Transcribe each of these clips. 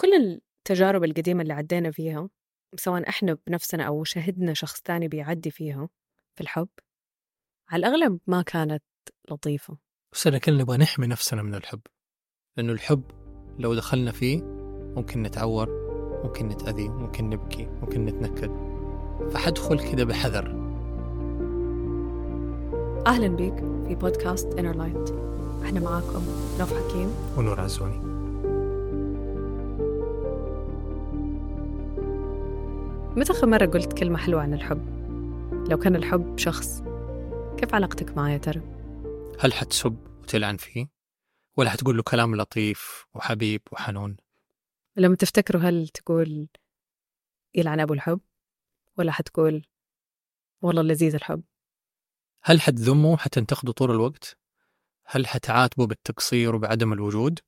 كل التجارب القديمة اللي عدينا فيها سواء إحنا بنفسنا أو شهدنا شخص تاني بيعدي فيها في الحب على الأغلب ما كانت لطيفة. بس أنا كنا نبغى نحمي نفسنا من الحب لأنه الحب لو دخلنا فيه ممكن نتعور ممكن نتأذي ممكن نبكي ممكن نتنكد. فحدخل كده بحذر. أهلا بيك في بودكاست إنر لايت إحنا معاكم نوف حكيم ونور عزوني. متى آخر مرة قلت كلمة حلوة عن الحب؟ لو كان الحب شخص كيف علاقتك معاه يا ترى؟ هل حتسب وتلعن فيه؟ ولا حتقول له كلام لطيف وحبيب وحنون؟ لما تفتكروا هل تقول يلعن أبو الحب؟ ولا حتقول والله لذيذ الحب؟ هل حتذمه حتنتقده طول الوقت؟ هل حتعاتبه بالتقصير وبعدم الوجود؟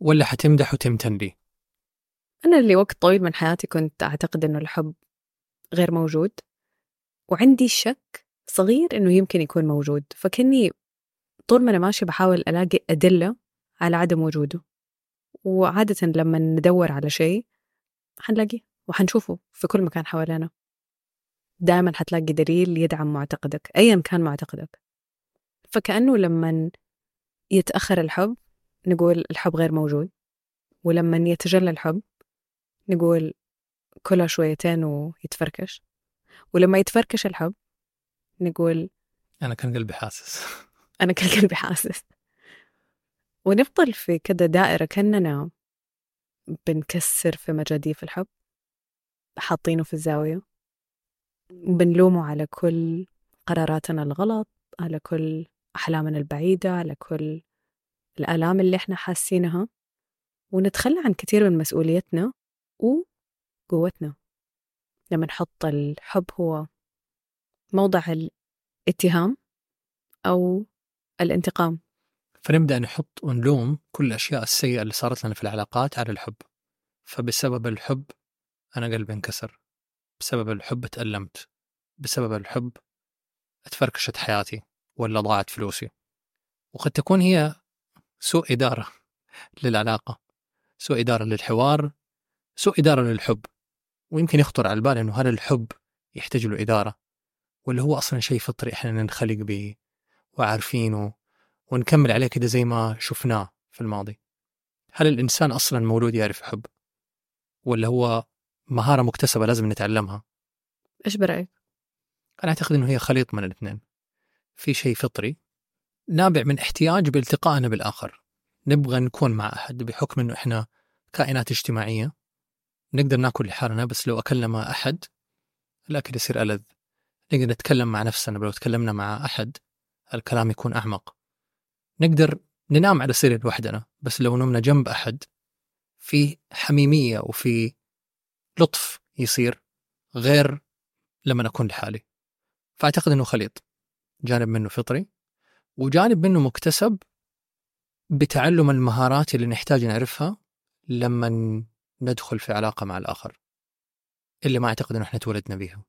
ولا حتمدح وتمتن لي؟ أنا اللي وقت طويل من حياتي كنت أعتقد إنه الحب غير موجود وعندي شك صغير إنه يمكن يكون موجود فكني طول ما أنا ماشية بحاول ألاقي أدلة على عدم وجوده وعادة لما ندور على شيء حنلاقيه وحنشوفه في كل مكان حوالينا. دائما حتلاقي دليل يدعم معتقدك أيا كان معتقدك. فكأنه لما يتأخر الحب نقول الحب غير موجود ولما يتجلى الحب نقول كلها شويتين ويتفركش. ولما يتفركش الحب نقول أنا كان قلبي حاسس. أنا كان قلبي حاسس. ونفضل في كده دائرة كأننا بنكسر في مجاديف الحب حاطينه في الزاوية. بنلومه على كل قراراتنا الغلط على كل أحلامنا البعيدة على كل الآلام اللي إحنا حاسينها. ونتخلى عن كثير من مسؤوليتنا وقوتنا لما نحط الحب هو موضع الاتهام أو الانتقام. فنبدأ نحط ونلوم كل الأشياء السيئة اللي صارت لنا في العلاقات على الحب. فبسبب الحب أنا قلبي انكسر. بسبب الحب تألمت. بسبب الحب اتفركشت حياتي ولا ضاعت فلوسي. وقد تكون هي سوء إدارة للعلاقة. سوء إدارة للحوار سوء إدارة للحب ويمكن يخطر على البال إنه هل الحب يحتاج له إدارة ولا هو أصلا شيء فطري إحنا ننخلق به وعارفينه ونكمل عليه كده زي ما شفناه في الماضي. هل الإنسان أصلا مولود يعرف حب؟ ولا هو مهارة مكتسبة لازم نتعلمها؟ إيش برأيك؟ أنا أعتقد أنه هي خليط من الاثنين. في شيء فطري نابع من احتياج بالتقائنا بالآخر. نبغى نكون مع أحد بحكم أنه إحنا كائنات اجتماعية. نقدر نأكل لحالنا بس لو أكلنا مع أحد الأكل يصير ألذ. نقدر نتكلم مع نفسنا لو تكلمنا مع أحد الكلام يكون أعمق. نقدر ننام على سرير لوحدنا بس لو نمنا جنب أحد في حميمية وفي لطف يصير غير لما أكون لحالي. فأعتقد أنه خليط. جانب منه فطري وجانب منه مكتسب بتعلم المهارات اللي نحتاج نعرفها لما ندخل في علاقة مع الآخر اللي ما أعتقد أنه إحنا تولدنا بيها.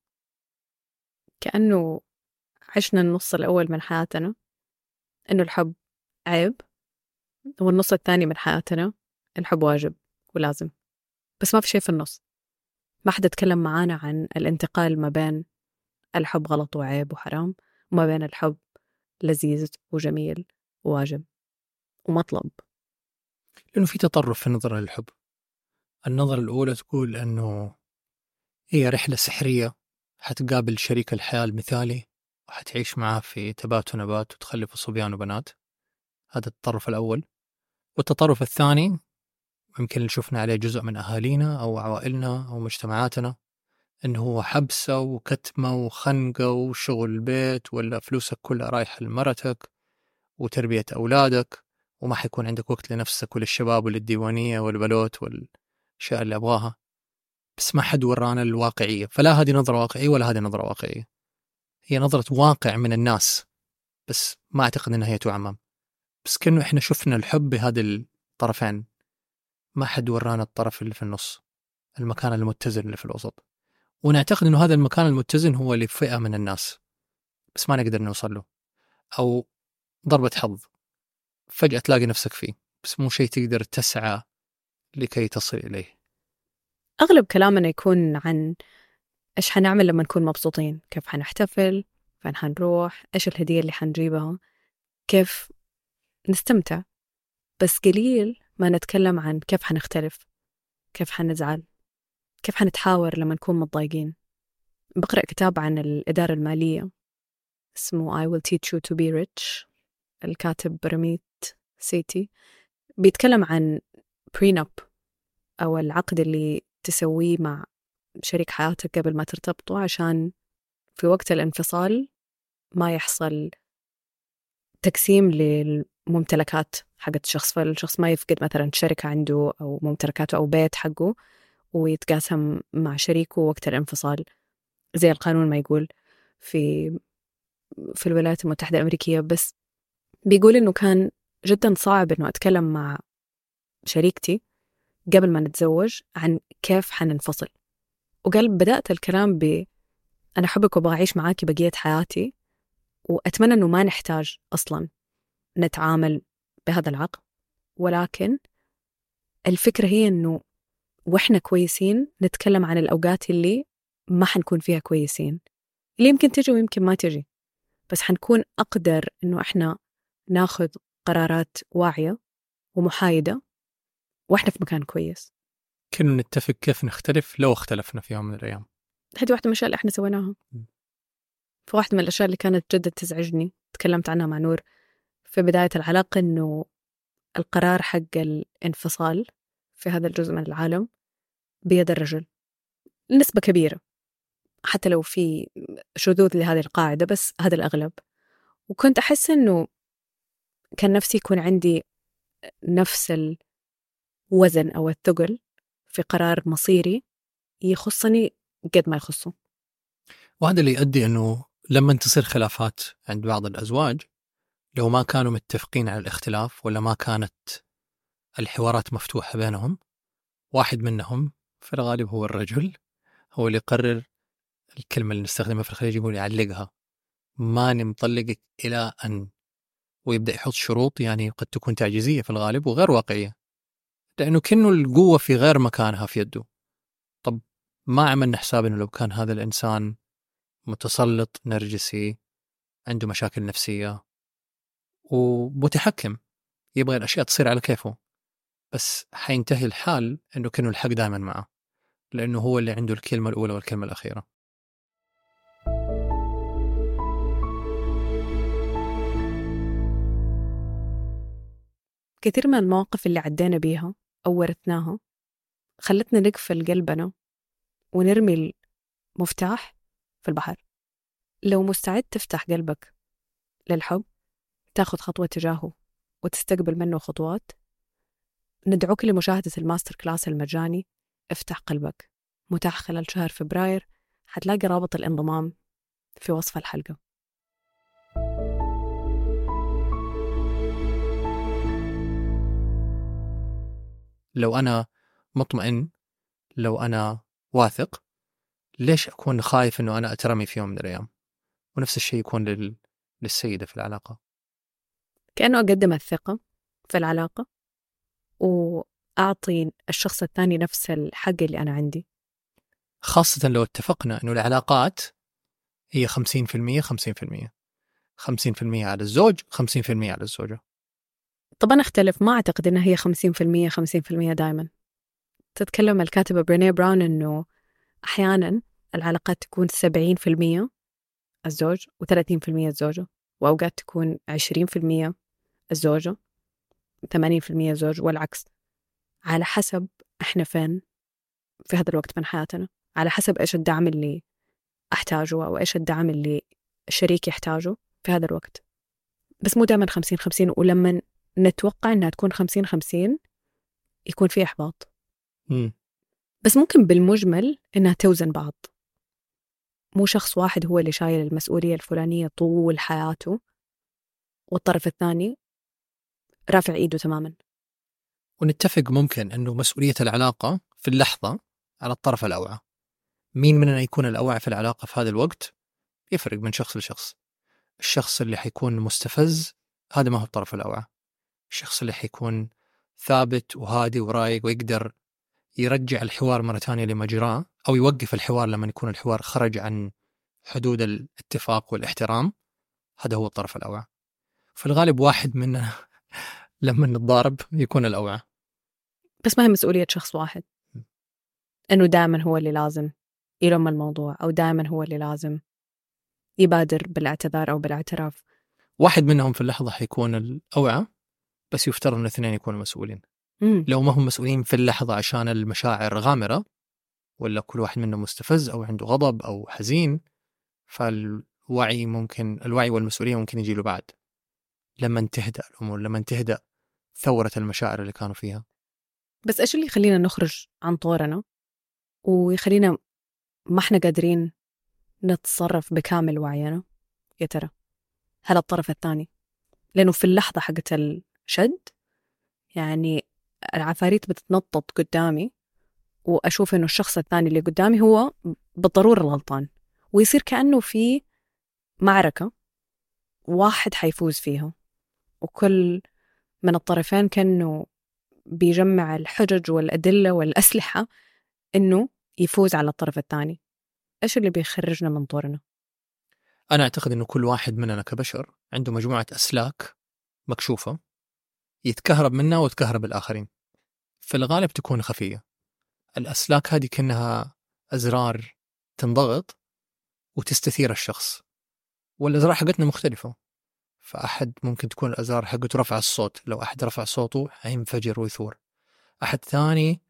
كأنه عشنا النص الأول من حياتنا إنه الحب عيب والنص الثاني من حياتنا الحب واجب ولازم. بس ما في شيء في النص. ما حدا تكلم معانا عن الانتقال ما بين الحب غلط وعيب وحرام وما بين الحب لذيذ وجميل وواجب ومطلب. لأنه في تطرف في النظرة للحب. النظرة الأولى تقول أنه هي رحلة سحرية حتقابل شريك الحياة المثالي وحتعيش معاه في تبات ونبات وتخلف صبيان وبنات. هذا التطرف الأول. والتطرف الثاني يمكن اللي شفنا عليه جزء من أهالينا أو عوائلنا أو مجتمعاتنا إنه هو حبسة وكتمة وخنقة وشغل البيت ولا فلوسك كلها رايحة لمرتك وتربية أولادك وما حيكون عندك وقت لنفسك وللشباب وللديوانية والبلوت والاشياء اللي أبغاها بس ما حد ورانا الواقعية. فلا هذه نظرة واقعية ولا هذه نظرة واقعية. هي نظرة واقع من الناس بس ما أعتقد إنها هي تعمم. بس كأنه إحنا شفنا الحب بهذه الطرفين. ما حد ورانا الطرف اللي في النص المكان المتزن اللي في الوسط. ونعتقد إنه هذا المكان المتزن هو لفئة من الناس بس ما نقدر نوصل له. أو ضربة حظ فجأة تلاقي نفسك فيه بس مو شيء تقدر تسعى لكي تصل إليه. أغلب كلامنا يكون عن إيش حنعمل لما نكون مبسوطين كيف حنحتفل فين حنروح إيش الهدية اللي حنجيبها كيف نستمتع. بس قليل ما نتكلم عن كيف حنختلف كيف حنزعل كيف حنتحاور لما نكون متضايقين. بقرأ كتاب عن الإدارة المالية اسمه I will teach you to be rich الكاتب رميت سيتي. بيتكلم عن prenup. أو العقد اللي تسويه مع شريك حياتك قبل ما ترتبطوا عشان في وقت الانفصال ما يحصل تقسيم للممتلكات حقت الشخص. فالشخص ما يفقد مثلا شركة عنده أو ممتلكاته أو بيت حقه ويتقاسم مع شريكه وقت الانفصال. زي القانون ما يقول في في الولايات المتحدة الأمريكية. بس بيقول إنه كان جدا صعب إنه أتكلم مع شريكتي قبل ما نتزوج عن كيف حننفصل. وقال بدأت الكلام ب أنا أحبك وأبغى أعيش معاكي بقية حياتي وأتمنى إنه ما نحتاج أصلا نتعامل بهذا العقل. ولكن الفكرة هي إنه وإحنا كويسين نتكلم عن الأوقات اللي ما حنكون فيها كويسين. اللي يمكن تجي ويمكن ما تجي. بس حنكون أقدر إنه إحنا ناخذ قرارات واعية ومحايدة وإحنا في مكان كويس. كنا نتفق كيف نختلف لو اختلفنا في يوم من الأيام. هذه واحدة من الأشياء اللي إحنا سويناها. فواحدة من الأشياء اللي كانت جدا تزعجني. تكلمت عنها مع نور في بداية العلاقة إنه القرار حق الانفصال في هذا الجزء من العالم بيد الرجل. نسبة كبيرة. حتى لو في شذوذ لهذه القاعدة بس هذا الأغلب. وكنت أحس إنه كان نفسي يكون عندي نفس الوزن أو الثقل في قرار مصيري يخصني قد ما يخصه. وهذا اللي يؤدي أنه لما تصير خلافات عند بعض الأزواج لو ما كانوا متفقين على الاختلاف ولا ما كانت الحوارات مفتوحة بينهم واحد منهم في الغالب هو الرجل هو اللي يقرر الكلمة اللي نستخدمها في الخليج يقول يعلقها. ماني مطلقك إلى أن ويبدأ يحط شروط يعني قد تكون تعجيزية في الغالب وغير واقعية. لأنه كأنه القوة في غير مكانها في يده. طب ما عملنا حساب أنه لو كان هذا الإنسان متسلط نرجسي عنده مشاكل نفسية ومتحكم يبغى الأشياء تصير على كيفه. بس حينتهي الحال أنه كأنه الحق دائما معه لأنه هو اللي عنده الكلمة الأولى والكلمة الأخيرة. كثير من المواقف اللي عدينا بيها أو ورثناها خلتنا نقفل قلبنا ونرمي المفتاح في البحر. لو مستعد تفتح قلبك للحب تاخذ خطوة تجاهه وتستقبل منه خطوات. ندعوك لمشاهدة ال masterclass المجاني افتح قلبك. متاح خلال شهر فبراير حتلاقي رابط الانضمام في وصف الحلقة. لو أنا مطمئن لو أنا واثق ليش أكون خايف أنه أنا أترمي في يوم من الأيام؟ ونفس الشيء يكون لل... للسيدة في العلاقة. كأنه أقدم الثقة في العلاقة وأعطي الشخص الثاني نفس الحق اللي أنا عندي. خاصة لو اتفقنا أنه العلاقات هي 50% 50% 50% على الزوج 50% على الزوجة. طب أنا أختلف ما أعتقد إنها هي 50% 50% دائما تتكلم الكاتبة برينيه براون إنه أحيانا العلاقات تكون 70% الزوج و30% الزوجة وأوقات تكون 20% الزوجة 80% الزوج والعكس. على حسب إحنا فين في هذا الوقت من حياتنا على حسب إيش الدعم اللي أحتاجه أو إيش الدعم اللي الشريك يحتاجه في هذا الوقت. بس مو دائما 50 50 ولما نتوقع إنها تكون 50 50 يكون في إحباط. مم. بس ممكن بالمجمل إنها توزن بعض. مو شخص واحد هو اللي شايل المسؤولية الفلانية طول حياته والطرف الثاني رافع إيده تماما. ونتفق ممكن إنه مسؤولية العلاقة في اللحظة على الطرف الأوعى. مين مننا يكون الأوعى في العلاقة في هذا الوقت؟ يفرق من شخص لشخص. الشخص اللي حيكون مستفز هذا ما هو الطرف الأوعى. الشخص اللي حيكون ثابت وهادي ورايق ويقدر يرجع الحوار مرة ثانية لمجراه أو يوقف الحوار لما يكون الحوار خرج عن حدود الاتفاق والاحترام هذا هو الطرف الأوعى. في الغالب واحد مننا لما نتضارب يكون الأوعى. بس ما هي مسؤولية شخص واحد. إنه دائما هو اللي لازم يلم الموضوع أو دائما هو اللي لازم يبادر بالاعتذار أو بالاعتراف. واحد منهم في اللحظة حيكون الأوعى. بس يفترض أن الاثنين يكونوا مسؤولين. مم. لو ما هم مسؤولين في اللحظة عشان المشاعر غامرة ولا كل واحد منهم مستفز أو عنده غضب أو حزين فالوعي ممكن الوعي والمسؤولية ممكن يجي له بعد. لما تهدأ الأمور لما تهدأ ثورة المشاعر اللي كانوا فيها. بس إيش اللي يخلينا نخرج عن طورنا؟ ويخلينا ما إحنا قادرين نتصرف بكامل وعينا؟ يا ترى هل الطرف الثاني؟ لأنه في اللحظة حقت الشد يعني العفاريت بتتنطط قدامي وأشوف إنه الشخص الثاني اللي قدامي هو بالضرورة الغلطان ويصير كأنه في معركة واحد حيفوز فيها وكل من الطرفين كأنه بيجمع الحجج والأدلة والأسلحة إنه يفوز على الطرف الثاني. إيش اللي بيخرجنا من طورنا؟ أنا أعتقد أنه كل واحد مننا كبشر عنده مجموعة أسلاك مكشوفة. يتكهرب منها وتكهرب الآخرين. في الغالب تكون خفية. الأسلاك هذه كأنها أزرار تنضغط وتستثير الشخص والأزرار حقتنا مختلفة. فأحد ممكن تكون الأزرار حقته رفع الصوت لو أحد رفع صوته حينفجر ويثور. أحد ثاني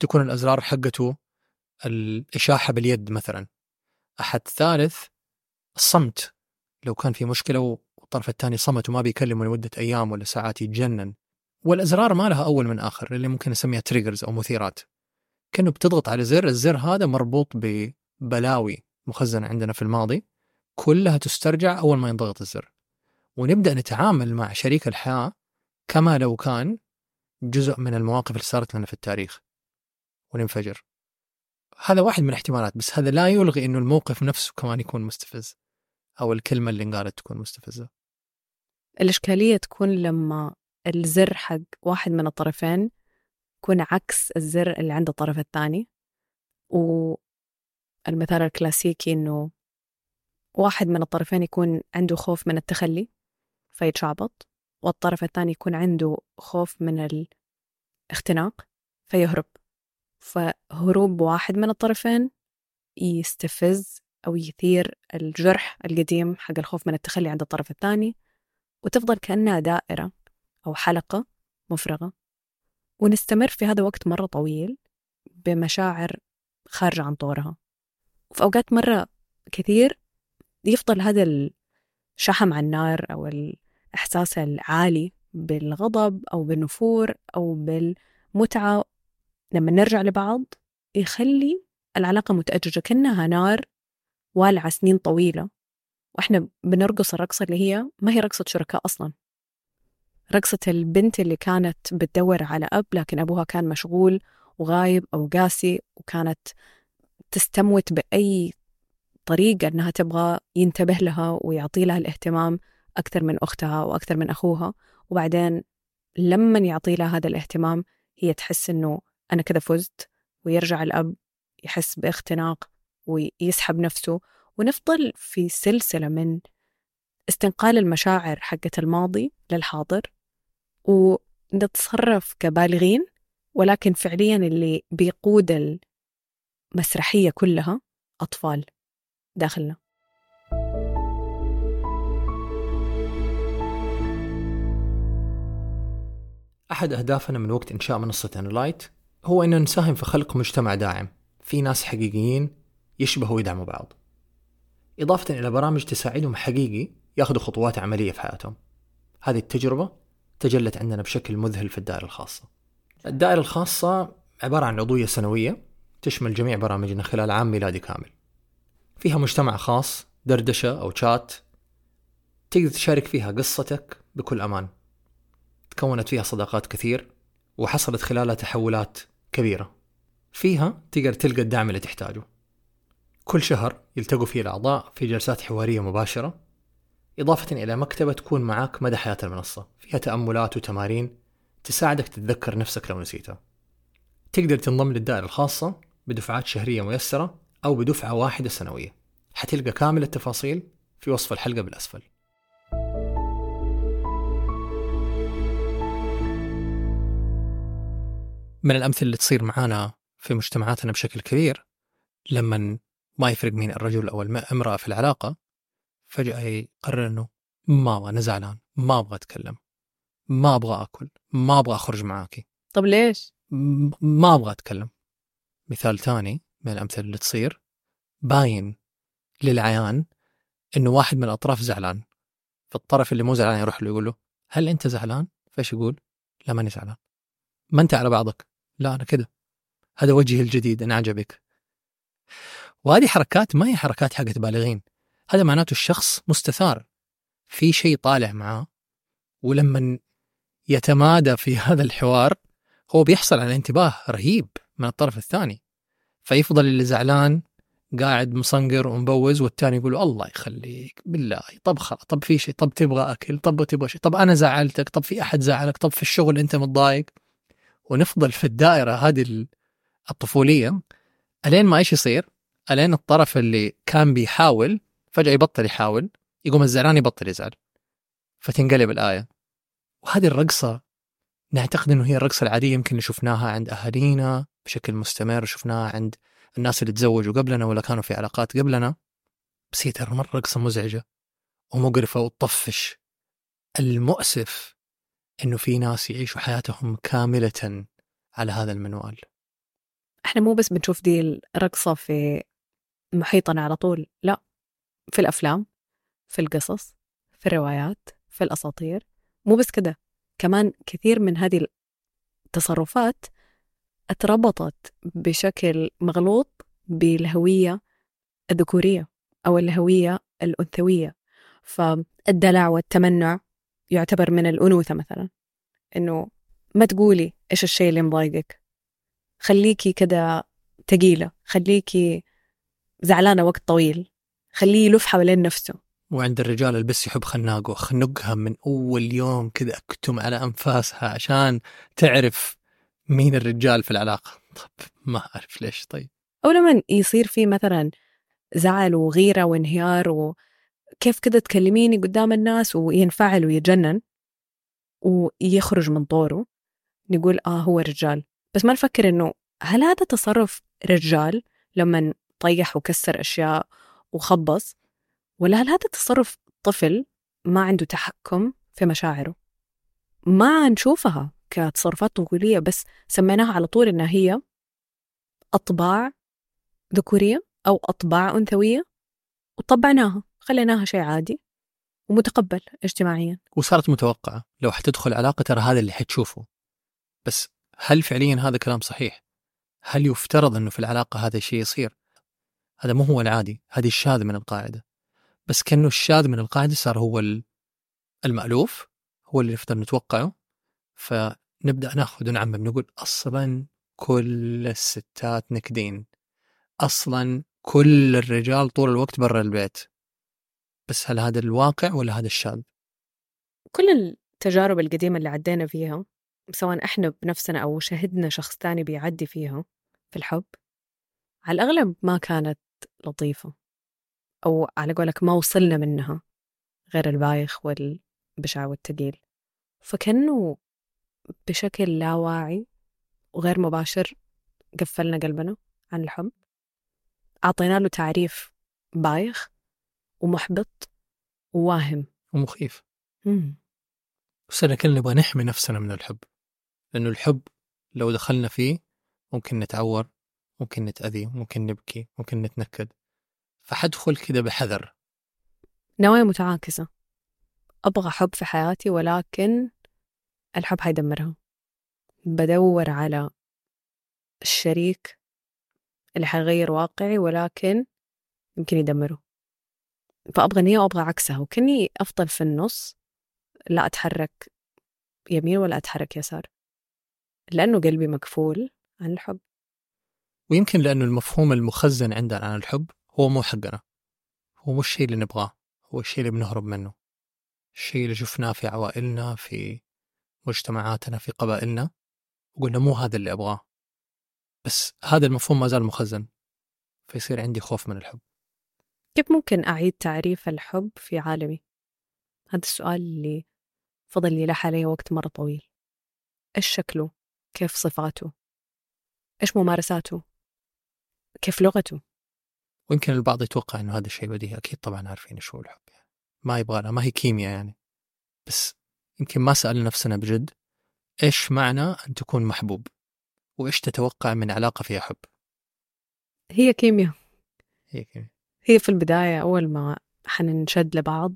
تكون الأزرار حقته الإشاحة باليد مثلا. أحد ثالث الصمت لو كان في مشكلة والطرف الثاني صمت وما بيكلمه لمدة أيام ولا ساعات يتجنن. والأزرار ما لها أول من آخر اللي ممكن نسميها تريجرز أو مثيرات. كأنه بتضغط على زر الزر هذا مربوط ببلاوي مخزنة عندنا في الماضي كلها تسترجع أول ما ينضغط الزر. ونبدأ نتعامل مع شريك الحياة كما لو كان جزء من المواقف اللي صارت لنا في التاريخ وننفجر. هذا واحد من الاحتمالات بس هذا لا يلغي إنه الموقف نفسه كمان يكون مستفز أو الكلمة اللي انقالت تكون مستفزة. الإشكالية تكون لما الزر حق واحد من الطرفين يكون عكس الزر اللي عند الطرف الثاني. والمثال الكلاسيكي إنه واحد من الطرفين يكون عنده خوف من التخلي فيتشعبط والطرف الثاني يكون عنده خوف من الاختناق فيهرب. فهروب واحد من الطرفين يستفز أو يثير الجرح القديم حق الخوف من التخلي عند الطرف الثاني وتفضل كأنها دائرة أو حلقة مفرغة. ونستمر في هذا وقت مرة طويل بمشاعر خارجة عن طورها. وفي أوقات مرة كثير يفضل هذا الشحم على النار أو الإحساس العالي بالغضب أو بالنفور أو بالمتعة. لما نرجع لبعض يخلي العلاقة متأججة كأنها نار والعة سنين طويلة. وإحنا بنرقص الرقصة اللي هي ما هي رقصة شركاء أصلا. رقصة البنت اللي كانت بتدور على أب لكن أبوها كان مشغول وغايب أو قاسي وكانت تستموت بأي طريقة أنها تبغى ينتبه لها ويعطي لها الاهتمام أكثر من أختها وأكثر من أخوها. وبعدين لما يعطي لها هذا الاهتمام هي تحس أنه أنا كذا فزت ويرجع الأب يحس باختناق ويسحب نفسه ونفضل في سلسلة من استنقال المشاعر حقت الماضي للحاضر ونتصرف كبالغين ولكن فعليا اللي بيقود المسرحية كلها أطفال داخلنا. أحد أهدافنا من وقت إنشاء منصة أنلايت هو أن نساهم في خلق مجتمع داعم في ناس حقيقيين يشبهوا ويدعموا بعض. إضافة إلى برامج تساعدهم حقيقي ياخذوا خطوات عملية في حياتهم. هذه التجربة تجلت عندنا بشكل مذهل في الدائرة الخاصة. الدائرة الخاصة عبارة عن عضوية سنوية تشمل جميع برامجنا خلال عام ميلادي كامل. فيها مجتمع خاص دردشة أو شات تقدر تشارك فيها قصتك بكل أمان. تكونت فيها صداقات كثير وحصلت خلالها تحولات كبيرة. فيها تقدر تلقى الدعم اللي تحتاجه. كل شهر يلتقوا فيه الأعضاء في جلسات حوارية مباشرة إضافة إلى مكتبة تكون معاك مدى حياة المنصة. فيها تأملات وتمارين تساعدك تتذكر نفسك لو نسيتها. تقدر تنضم للدائرة الخاصة بدفعات شهرية ميسرة أو بدفعة واحدة سنوية. حتلقى كامل التفاصيل في وصف الحلقة بالأسفل. من الأمثلة اللي تصير معانا في مجتمعاتنا بشكل كبير لما ما يفرق مين الرجل أو الامرأة في العلاقة فجأة يقرر أنه ما أبغى أنا زعلان ما أبغى أتكلم ما أبغى أكل ما أبغى أخرج معاكي طب ليش؟ ما أبغى أتكلم مثال ثاني من الأمثلة اللي تصير باين للعيان إنه واحد من الأطراف زعلان فالطرف اللي مو زعلان يروح له يقول له هل أنت زعلان؟ فإيش يقول؟ لا ماني زعلان ما أنت على بعضك لا أنا كذا هذا وجهي الجديد أنا عجبك وهذه حركات ما هي حركات حقت بالغين. هذا معناته الشخص مستثار. في شيء طالع معاه ولما يتمادى في هذا الحوار هو بيحصل على انتباه رهيب من الطرف الثاني. فيفضل اللي زعلان قاعد مصنقر ومبوز والثاني يقول الله يخليك بالله طب خلاص طب في شيء طب تبغى أكل طب تبغى شيء طب أنا زعلتك طب في أحد زعلك طب في الشغل أنت متضايق. ونفضل في الدائرة هذه الطفولية ألين ما إيش يصير؟ ألين الطرف اللي كان بيحاول فجأة يبطل يحاول يقوم الزعلان يبطل يزعل. فتنقلب الآية. وهذه الرقصة نعتقد إنه هي الرقصة العادية يمكن شفناها عند أهالينا بشكل مستمر شفناها عند الناس اللي تزوجوا قبلنا ولا كانوا في علاقات قبلنا. بس هي ترى مرة رقصة مزعجة ومقرفة وتطفش. المؤسف إنه في ناس يعيشوا حياتهم كاملة على هذا المنوال. إحنا مو بس بنشوف دي الرقصة في محيطنا على طول لا في الأفلام في القصص في الروايات في الأساطير. مو بس كده كمان كثير من هذه التصرفات اتربطت بشكل مغلوط بالهوية الذكورية أو الهوية الأنثوية. فالدلع والتمنع يعتبر من الأنوثة مثلا إنه ما تقولي إيش الشيء اللي مضايقك. خليكي كده تقيلة خليكي زعلانة وقت طويل. خليه يلف حوالين نفسه. وعند الرجال البس يحب خناقه. خنقها من أول يوم كذا أكتم على أنفاسها عشان تعرف مين الرجال في العلاقة. طب ما أعرف ليش. طيب. أو لما يصير في مثلا زعل وغيرة وانهيار وكيف كده تكلميني قدام الناس وينفعل ويجنن ويخرج من طوره. نقول آه هو رجال. بس ما نفكر إنه هل هذا تصرف رجال لما طيح وكسر أشياء وخبص ولا هل هذا تصرف طفل ما عنده تحكم في مشاعره ما نشوفها كتصرفات طفولية بس سميناها على طول إنها هي أطباع ذكورية أو أطباع أنثوية وطبعناها خليناها شيء عادي ومتقبل اجتماعيا وصارت متوقعة لو حتدخل علاقة ترى هذا اللي حتشوفه بس هل فعليا هذا كلام صحيح؟ هل يفترض أنه في العلاقة هذا الشيء يصير؟ هذا مو هو العادي هذه الشاذ من القاعدة. بس كأنه الشاذ من القاعدة صار هو المألوف هو اللي نقدر نتوقعه. ف نبدا نأخذ ونعمم نقول أصلا كل الستات نكدين. أصلا كل الرجال طول الوقت برا البيت. بس هل هذا الواقع ولا هذا الشاذ؟ كل التجارب القديمة اللي عدينا فيها سواء إحنا بنفسنا أو شهدنا شخص تاني بيعدي فيها في الحب على الأغلب ما كانت لطيفة. أو على قولك ما وصلنا منها غير البايخ والبشع والتقيل. فكأنه بشكل لا واعي وغير مباشر قفلنا قلبنا عن الحب أعطينا له تعريف بايخ ومحبط وواهم. ومخيف. بس كلنا نبغى نحمي نفسنا من الحب. لأنه الحب لو دخلنا فيه ممكن نتعور ممكن نتأذي ممكن نبكي ممكن نتنكد. فحدخل كده بحذر. نوايا متعاكسة. أبغى حب في حياتي ولكن الحب حيدمرها بدور على الشريك اللي حيغير واقعي ولكن يمكن يدمره. فأبغى نية وأبغى عكسها. وكني أفضل في النص لا أتحرك يمين ولا أتحرك يسار. لأنه قلبي مكفول عن الحب. ويمكن لأنه المفهوم المخزن عندنا عن الحب هو مو حقنا هو مو الشيء اللي نبغاه هو الشيء اللي بنهرب منه الشيء اللي شفناه في عوائلنا في مجتمعاتنا في قبائلنا وقلنا مو هذا اللي أبغاه بس هذا المفهوم ما زال مخزن فيصير عندي خوف من الحب كيف ممكن أعيد تعريف الحب في عالمي؟ هذا السؤال اللي فضل يلح عليه وقت مرة طويل إيش شكله؟ كيف صفاته؟ إيش ممارساته؟ كيف لغته؟ ويمكن البعض يتوقع إنه هذا الشيء بديهي. أكيد طبعا عارفين إيش هو الحب يعني. ما يبغى ما هي كيمياء يعني. بس يمكن ما سالنا نفسنا بجد إيش معنى أن تكون محبوب؟ وإيش تتوقع من علاقة فيها حب؟ هي كيمياء. هي كيمياء. هي في البداية أول ما حننشد لبعض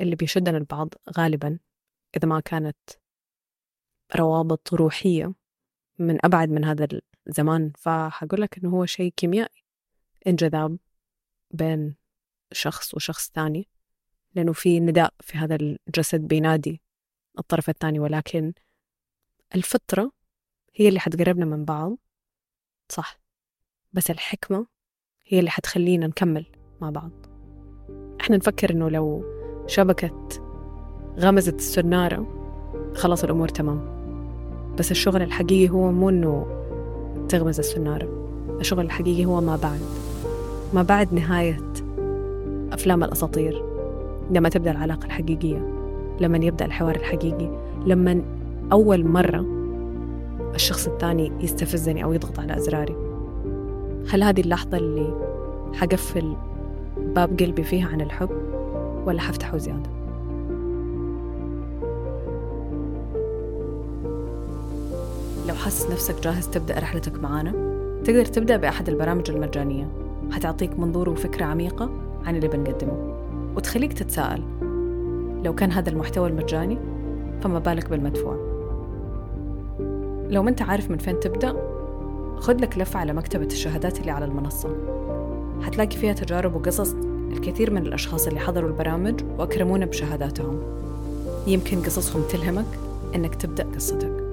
اللي بيشدنا لبعض غالبا إذا ما كانت روابط روحية من أبعد من هذا الزمان فحقول لك إنه هو شيء كيميائي انجذاب بين شخص وشخص ثاني لأنه في نداء في هذا الجسد بينادي الطرف الثاني ولكن الفطرة هي اللي حتقربنا من بعض صح بس الحكمة هي اللي حتخلينا نكمل مع بعض. إحنا نفكر إنه لو شبكة غمزت السنارة خلاص الأمور تمام بس الشغل الحقيقي هو مو إنه تغمز السنارة. الشغل الحقيقي هو ما بعد. ما بعد نهاية أفلام الأساطير. لما تبدأ العلاقة الحقيقية. لما يبدأ الحوار الحقيقي. لما أول مرة الشخص الثاني يستفزني أو يضغط على أزراري. هل هذه اللحظة اللي حقفل باب قلبي فيها عن الحب؟ ولا حفتحه زيادة؟ لو حاسس نفسك جاهز تبدأ رحلتك معانا؟ تقدر تبدأ بأحد البرامج المجانية. حتعطيك منظور وفكرة عميقة عن اللي بنقدمه. وتخليك تتساءل. لو كان هذا المحتوى المجاني فما بالك بالمدفوع. لو ما انت عارف من فين تبدأ خد لك لفة على مكتبة الشهادات اللي على المنصة. حتلاقي فيها تجارب وقصص الكثير من الأشخاص اللي حضروا البرامج وأكرمونا بشهاداتهم. يمكن قصصهم تلهمك إنك تبدأ قصتك.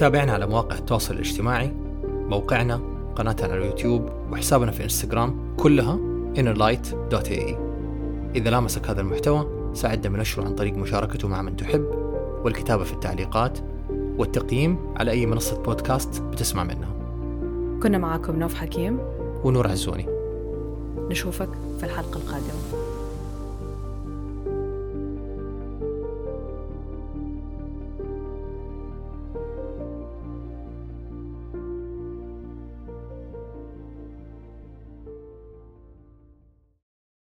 تابعنا على مواقع التواصل الاجتماعي موقعنا قناتنا على اليوتيوب وحسابنا في انستغرام كلها innerlight.ae إذا لامسك هذا المحتوى ساعدنا بنشره عن طريق مشاركته مع من تحب والكتابة في التعليقات والتقييم على أي منصة بودكاست بتسمع منها. كنا معاكم نوف حكيم ونور عزوني. نشوفك في الحلقة القادمة.